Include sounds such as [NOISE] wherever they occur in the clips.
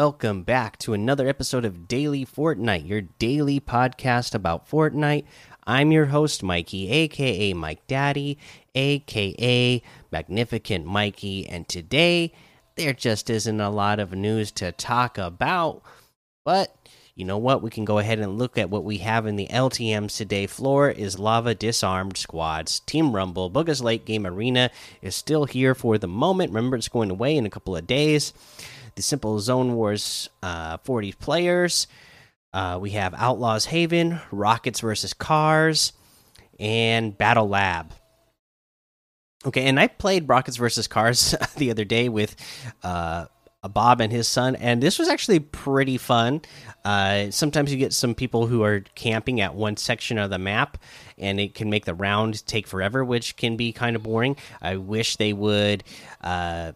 welcome back to another episode of Daily Fortnite, your daily podcast about Fortnite. I'm your host, Mikey, aka Mike Daddy, aka Magnificent Mikey, and today there just isn't a lot of news to talk about, but you know what? We can go ahead and look at what we have in the LTMs today. Floor is Lava Disarmed Squads. Team Rumble, Bugha's Late Game Arena is still here for the moment. Remember, it's going away in a couple of days. The Simple Zone Wars uh, 40 players. Uh, we have Outlaws Haven, Rockets versus Cars, and Battle Lab. Okay, and I played Rockets versus Cars [LAUGHS] the other day with uh, Bob and his son, and this was actually pretty fun. Uh, sometimes you get some people who are camping at one section of the map, and it can make the round take forever, which can be kind of boring. I wish they would, uh,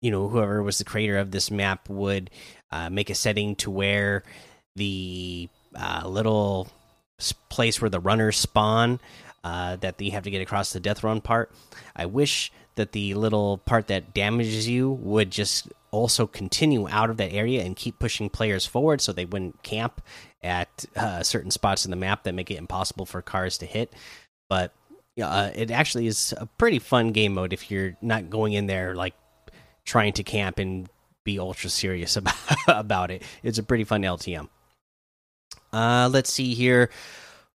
you know, whoever was the creator of this map would uh, make a setting to where the uh, little place where the runners spawn uh, that you have to get across the death run part. I wish that the little part that damages you would just also continue out of that area and keep pushing players forward so they wouldn't camp at uh, certain spots in the map that make it impossible for cars to hit. But uh, it actually is a pretty fun game mode if you're not going in there like trying to camp and be ultra serious [LAUGHS] about about it. It's a pretty fun LTM. Uh, let's see here.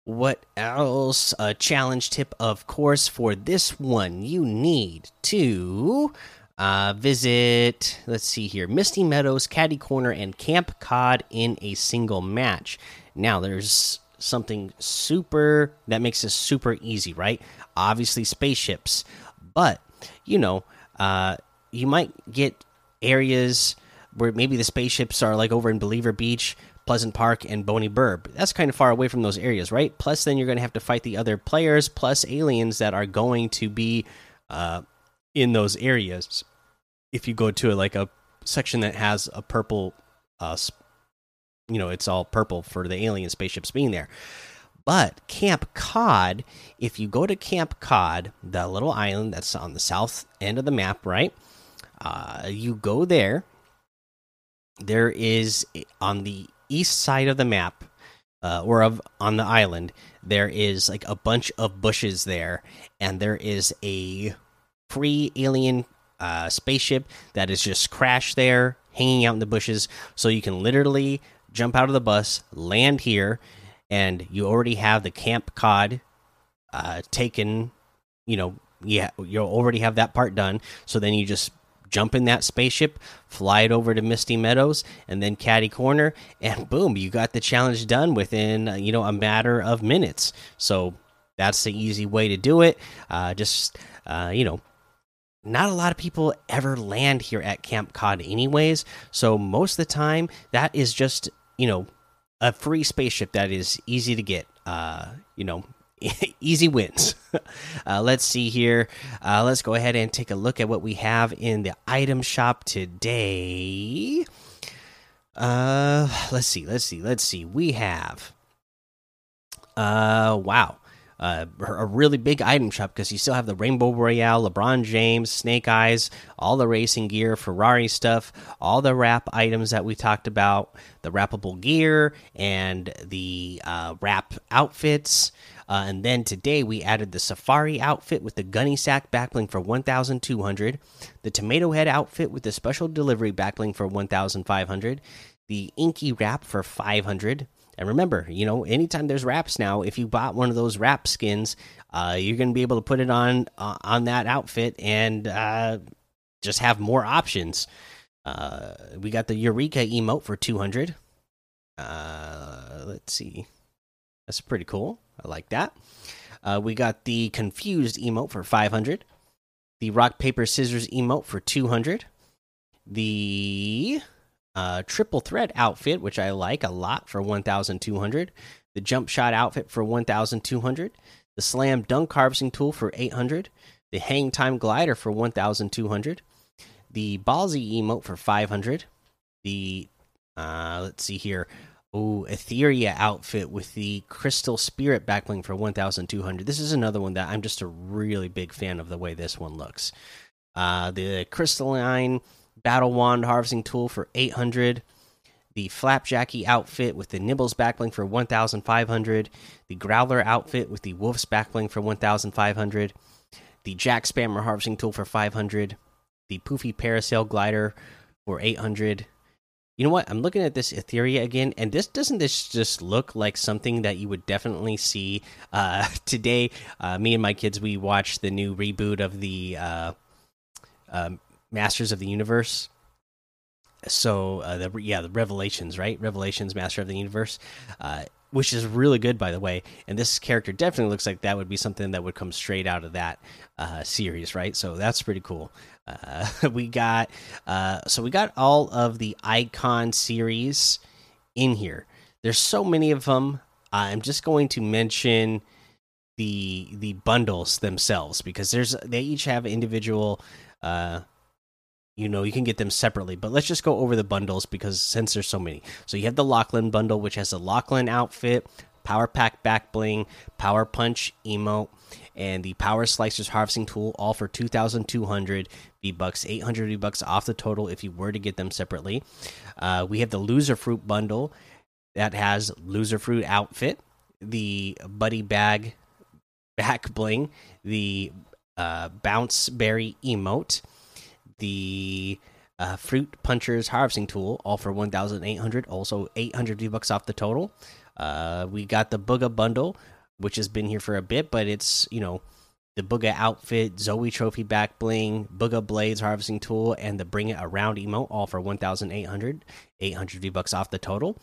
What else? A challenge tip, of course, for this one. You need to uh, visit, let's see here, Misty Meadows, Catty Corner, and Camp Cod in a single match. Now, there's something super that makes this super easy, right? Obviously, spaceships, but you know, uh, you might get areas where maybe the spaceships are like over in Believer Beach, Pleasant Park, and Boney Burb. That's kind of far away from those areas, right? Plus, then you're going to have to fight the other players, plus aliens that are going to be uh, in those areas. If you go to like a section that has a purple, uh, you know, it's all purple for the alien spaceships being there. But Camp Cod, if you go to Camp Cod, the little island that's on the south end of the map, right? Uh, you go there. There is on the east side of the map uh, or of on the island there is like a bunch of bushes there and there is a free alien uh, spaceship that is just crashed there hanging out in the bushes. So you can literally jump out of the bus land here and you already have the camp cod uh, taken. You know yeah you already have that part done. So then you just jump in that spaceship, fly it over to Misty Meadows, and then Catty Corner, and boom, you got the challenge done within uh, you know a matter of minutes. So that's the easy way to do it. Uh, just uh, you know. Not a lot of people ever land here at Camp Cod, anyways. So, most of the time, that is just, you know, a free spaceship that is easy to get. Uh, you know, [LAUGHS] easy wins. [LAUGHS] uh, let's see here. Uh, let's go ahead and take a look at what we have in the item shop today. Uh, let's see. Let's see. Let's see. We have. Uh, wow. Uh, a really big item shop because you still have the Rainbow Royale, LeBron James, Snake Eyes, all the racing gear, Ferrari stuff, all the wrap items that we talked about, the wrappable gear, and the uh, wrap outfits. Uh, and then today we added the Safari outfit with the Gunny Sack backbling for 1,200, the Tomato Head outfit with the special delivery backbling for 1,500, the Inky Wrap for 500. And remember, you know, anytime there's wraps now, if you bought one of those wrap skins, uh, you're going to be able to put it on uh, on that outfit and uh, just have more options. Uh, we got the Eureka emote for 200. Uh, let's see. That's pretty cool. I like that. Uh, we got the confused emote for 500. The rock paper scissors emote for 200. The uh, triple thread outfit, which I like a lot, for 1,200. The jump shot outfit for 1,200. The slam dunk harvesting tool for 800. The hang time glider for 1,200. The ballsy emote for 500. The uh, let's see here. Oh, Etheria outfit with the Crystal Spirit backbling for 1,200. This is another one that I'm just a really big fan of the way this one looks. Uh, the Crystalline Battle Wand harvesting tool for 800. the Flapjacky outfit with the Nibbles backbling for 1,500, the Growler outfit with the Wolf's backbling for 1,500, the Jack Spammer harvesting tool for 500, the Poofy Parasail glider for 800. You know what? I'm looking at this Etheria again, and this doesn't this just look like something that you would definitely see uh, [LAUGHS] today? Uh, me and my kids we watched the new reboot of the uh, um, Masters of the Universe. So uh, the yeah the Revelations right Revelations Master of the Universe, uh, which is really good by the way. And this character definitely looks like that would be something that would come straight out of that uh, series, right? So that's pretty cool. Uh, [LAUGHS] we got uh, so we got all of the icon series in here. There's so many of them. I'm just going to mention the the bundles themselves because there's they each have individual uh you know you can get them separately but let's just go over the bundles because since there's so many. So you have the lachlan bundle which has a lachlan outfit power pack back bling power punch emote and the power slicers harvesting tool all for 2200 v bucks 800 v bucks off the total if you were to get them separately. Uh, we have the loser fruit bundle that has loser fruit outfit the buddy bag back bling the uh, bounce berry emote the uh, fruit punchers harvesting tool all for 1800 also 800 v bucks off the total. Uh, we got the Bugha bundle which has been here for a bit but it's you know the Bugha outfit zoe trophy back bling Bugha blades harvesting tool and the bring it around emote all for 1800 800 v bucks off the total.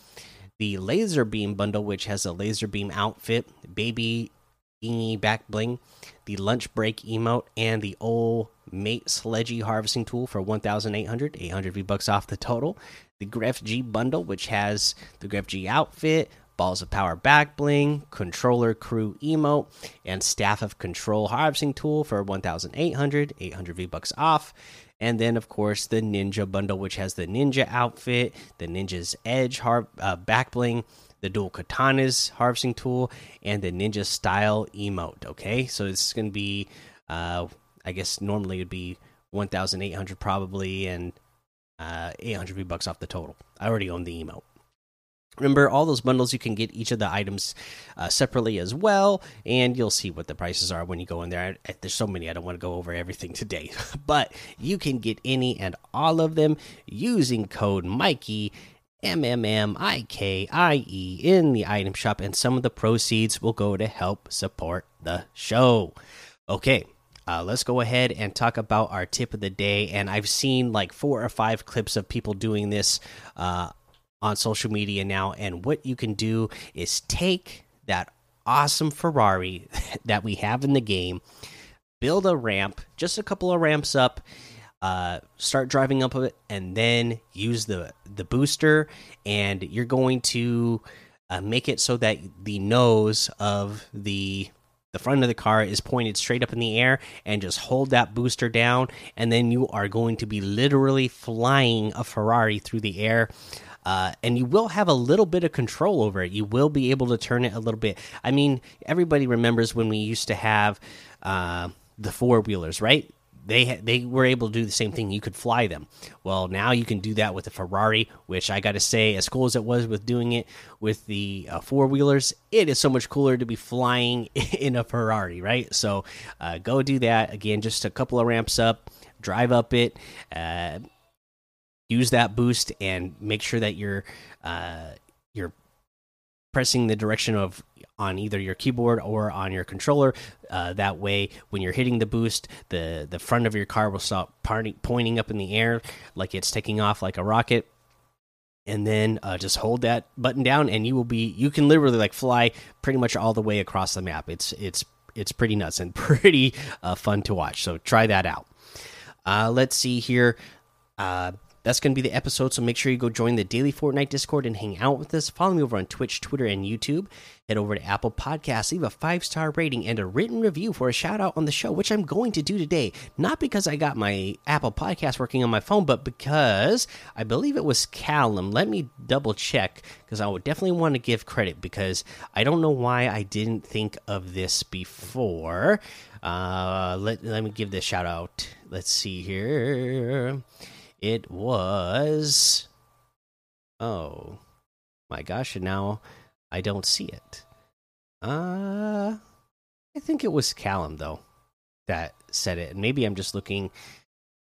The Lazarbeam bundle which has a Lazarbeam outfit baby Ingy back bling, the lunch break emote, and the old mate sledgy harvesting tool for 1,800, 800 V bucks off the total. The Grefg bundle, which has the Grefg outfit, balls of power back bling, controller crew emote, and staff of control harvesting tool for 1,800, 800 V bucks off. And then, of course, the Ninja bundle, which has the Ninja outfit, the Ninja's Edge har uh, back bling, the dual katanas harvesting tool, and the ninja style emote. Okay, so it's going to be, uh, I guess normally it'd be 1,800 probably, and uh, 800 V bucks off the total. I already own the emote. Remember, all those bundles, you can get each of the items uh, separately as well, and you'll see what the prices are when you go in there. I, there's so many, I don't want to go over everything [LAUGHS] today, [LAUGHS] but you can get any and all of them using code Mikey M M M I K I E in the item shop, and some of the proceeds will go to help support the show. Okay, uh, let's go ahead and talk about our tip of the day. And I've seen like four or five clips of people doing this uh, on social media now. And what you can do is take that awesome Ferrari [LAUGHS] that we have in the game, build a ramp, just a couple of ramps up uh, start driving up it, and then use the the booster, and you're going to uh, make it so that the nose of the the front of the car is pointed straight up in the air and just hold that booster down and then you are going to be literally flying a ferrari through the air uh, and you will have a little bit of control over it. You will be able to turn it a little bit. I mean everybody remembers when we used to have uh, the four wheelers right they they were able to do the same thing. You could fly them. Well, now you can do that with a Ferrari, which I got to say, as cool as it was with doing it with the uh, four wheelers, it is so much cooler to be flying [LAUGHS] in a Ferrari, right? So uh, go do that again. Just a couple of ramps up, drive up it. Uh, use that boost and make sure that you're uh, you're pressing the direction of on either your keyboard or on your controller. Uh, that way, when you're hitting the boost, the the front of your car will stop pointing up in the air like it's taking off like a rocket. And then uh, just hold that button down, and you will be you can literally like fly pretty much all the way across the map. It's it's it's pretty nuts and [LAUGHS] pretty uh, fun to watch. So try that out. Uh, let's see here. That's going to be the episode. So make sure you go join the daily Fortnite Discord and hang out with us. Follow me over on Twitch, Twitter, and YouTube. Head over to Apple Podcasts, leave a five star rating and a written review for a shout out on the show, which I'm going to do today. Not because I got my Apple Podcast working on my phone, but because I believe it was Callum. Let me double check because I would definitely want to give credit because I don't know why I didn't think of this before. Uh, let, let me give this shout out. Let's see here. It was Oh my gosh, and now I don't see it. Uh I think it was Callum though that said it. And maybe I'm just looking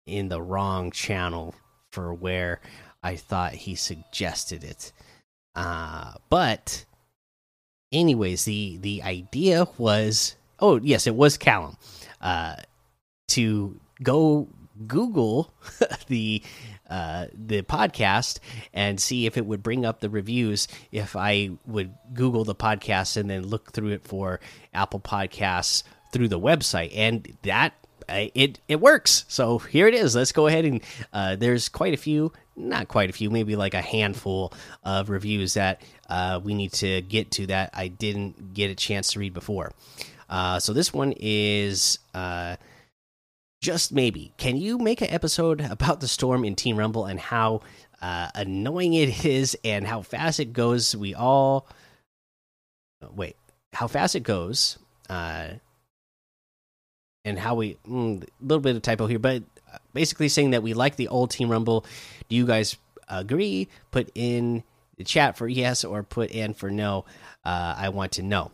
in the wrong channel for where I thought he suggested it. Uh but anyways, the the idea was oh yes, it was Callum. Uh to go Google [LAUGHS] the uh, the podcast and see if it would bring up the reviews if I would Google the podcast and then look through it for Apple Podcasts through the website, and that it it works. So here it is. Let's go ahead and uh, there's quite a few, not quite a few, maybe like a handful of reviews that uh, we need to get to that I didn't get a chance to read before. Uh, so this one is uh, just maybe, can you make an episode about the storm in Team Rumble and how uh, annoying it is and how fast it goes? We all wait, how fast it goes, uh, and how we a mm, little bit of typo here, but basically saying that we like the old Team Rumble. Do you guys agree? Put in the chat for yes or put in for no. Uh, I want to know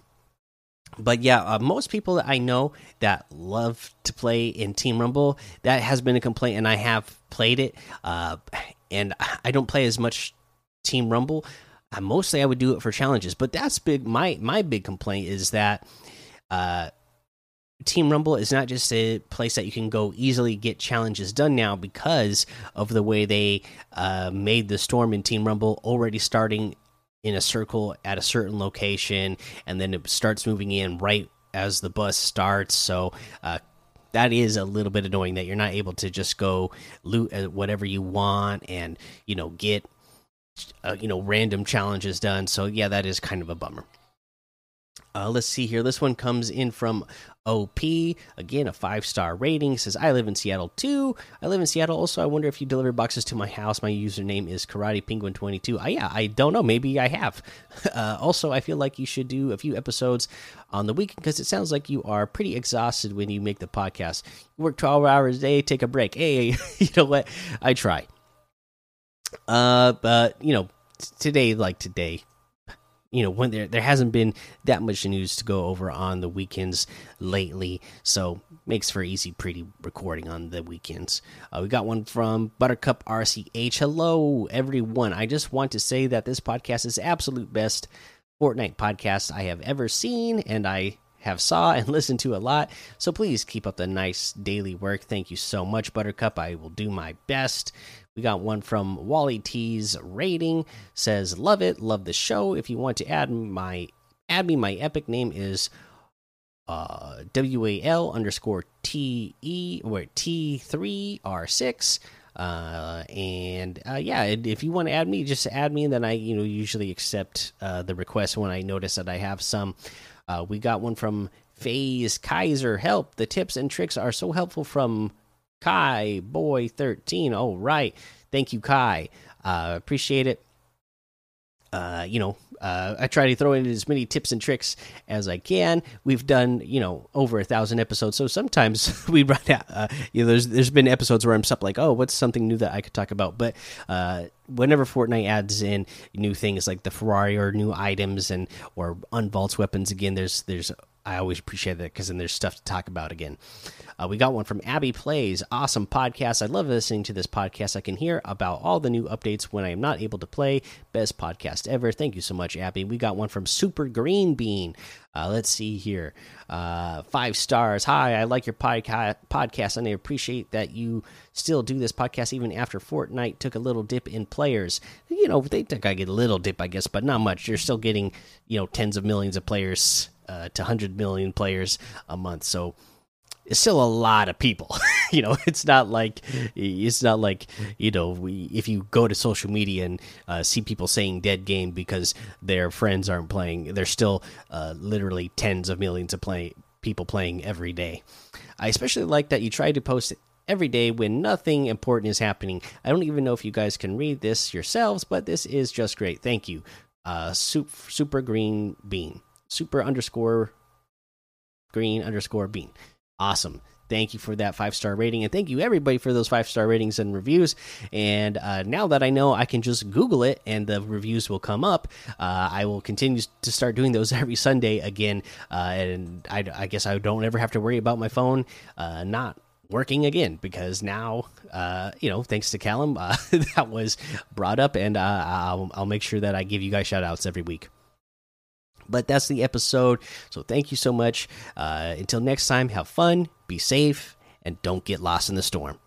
but yeah, uh, most people that I know that love to play in Team Rumble, that has been a complaint, and I have played it. Uh, and I don't play as much Team Rumble. Uh, mostly, I would do it for challenges, but that's big. My my big complaint is that uh, Team Rumble is not just a place that you can go easily get challenges done now because of the way they uh, made the storm in Team Rumble already starting in a circle at a certain location, and then it starts moving in right as the bus starts. So uh, that is a little bit annoying that you're not able to just go loot whatever you want and you know get uh, you know random challenges done. So yeah, that is kind of a bummer. Uh, let's see here. This one comes in from OP. Again, a five star rating. Says, I live in Seattle too. I live in Seattle. Also, I wonder if you deliver boxes to my house. My username is Karate Penguin 22. Uh, yeah, I don't know. Maybe I have. [LAUGHS] Uh, also, I feel like you should do a few episodes on the weekend because it sounds like you are pretty exhausted when you make the podcast. You work 12 hours a day, take a break. Hey, [LAUGHS] you know what? I try. Uh, but, you know, today, like today, you know when there there hasn't been that much news to go over on the weekends lately. So makes for easy pretty recording on the weekends. Uh, we got one from buttercup rch hello everyone. I just want to say that this podcast is absolute best fortnite podcast i have ever seen and i have saw and [LAUGHS] listened to a lot. So please keep up the nice daily work. Thank you so much buttercup. I will do my best we got one from Wally T's rating says love it, love the show. If you want to add my add me, my epic name is uh, W A L underscore T E or T three R six. Uh, and uh, yeah, if you want to add me, just add me, and then I you know usually accept uh, the request when I notice that I have some. Uh, we got one from Phase Kaiser. Help! The tips and tricks are so helpful from Kai Boy 13. Oh, right. Thank you, Kai. Uh, appreciate it. Uh, you know, uh, I try to throw in as many tips and tricks as I can. We've done, you know, over a thousand episodes, so sometimes [LAUGHS] we run out. Uh, you know, there's there's been episodes where I'm stuck like, oh, what's something new that I could talk about? But uh, whenever Fortnite adds in new things like the Ferrari or new items and or unvaults weapons again, there's there's I always appreciate that because then there's stuff to talk about again. Uh, we got one from Abby Plays. Awesome podcast. I love listening to this podcast. I can hear about all the new updates when I am not able to play. Best podcast ever. Thank you so much, Abby. We got one from Super Green Bean. Uh, let's see here. Uh, five stars. Hi, I like your podca podcast, and I appreciate that you still do this podcast even after Fortnite took a little dip in players. You know, they took I get a little dip, I guess, but not much. You're still getting, you know, tens of millions of players uh, to 100 million players a month. So it's still a lot of people. [LAUGHS] you know, it's not like it's not like you know we if you go to social media and uh, see people saying dead game because their friends aren't playing. There's still uh, literally tens of millions of play people playing every day. I especially like that you try to post every day when nothing important is happening. I don't even know if you guys can read this yourselves, but this is just great. Thank you, uh, super, super green bean super underscore green underscore bean. Awesome. thank you for that five star rating, and thank you everybody for those five star ratings and reviews. And uh, now that I know I can just Google it and the reviews will come up, uh, I will continue to start doing those [LAUGHS] every Sunday again. Uh, and I, I, guess I don't ever have to worry about my phone uh, not working again because now uh, you know thanks to callum uh, [LAUGHS] that was brought up and I'll, I'll make sure that i give you guys shout outs every week but that's the episode. So thank you so much. Uh, until next time have fun be safe and don't get lost in the storm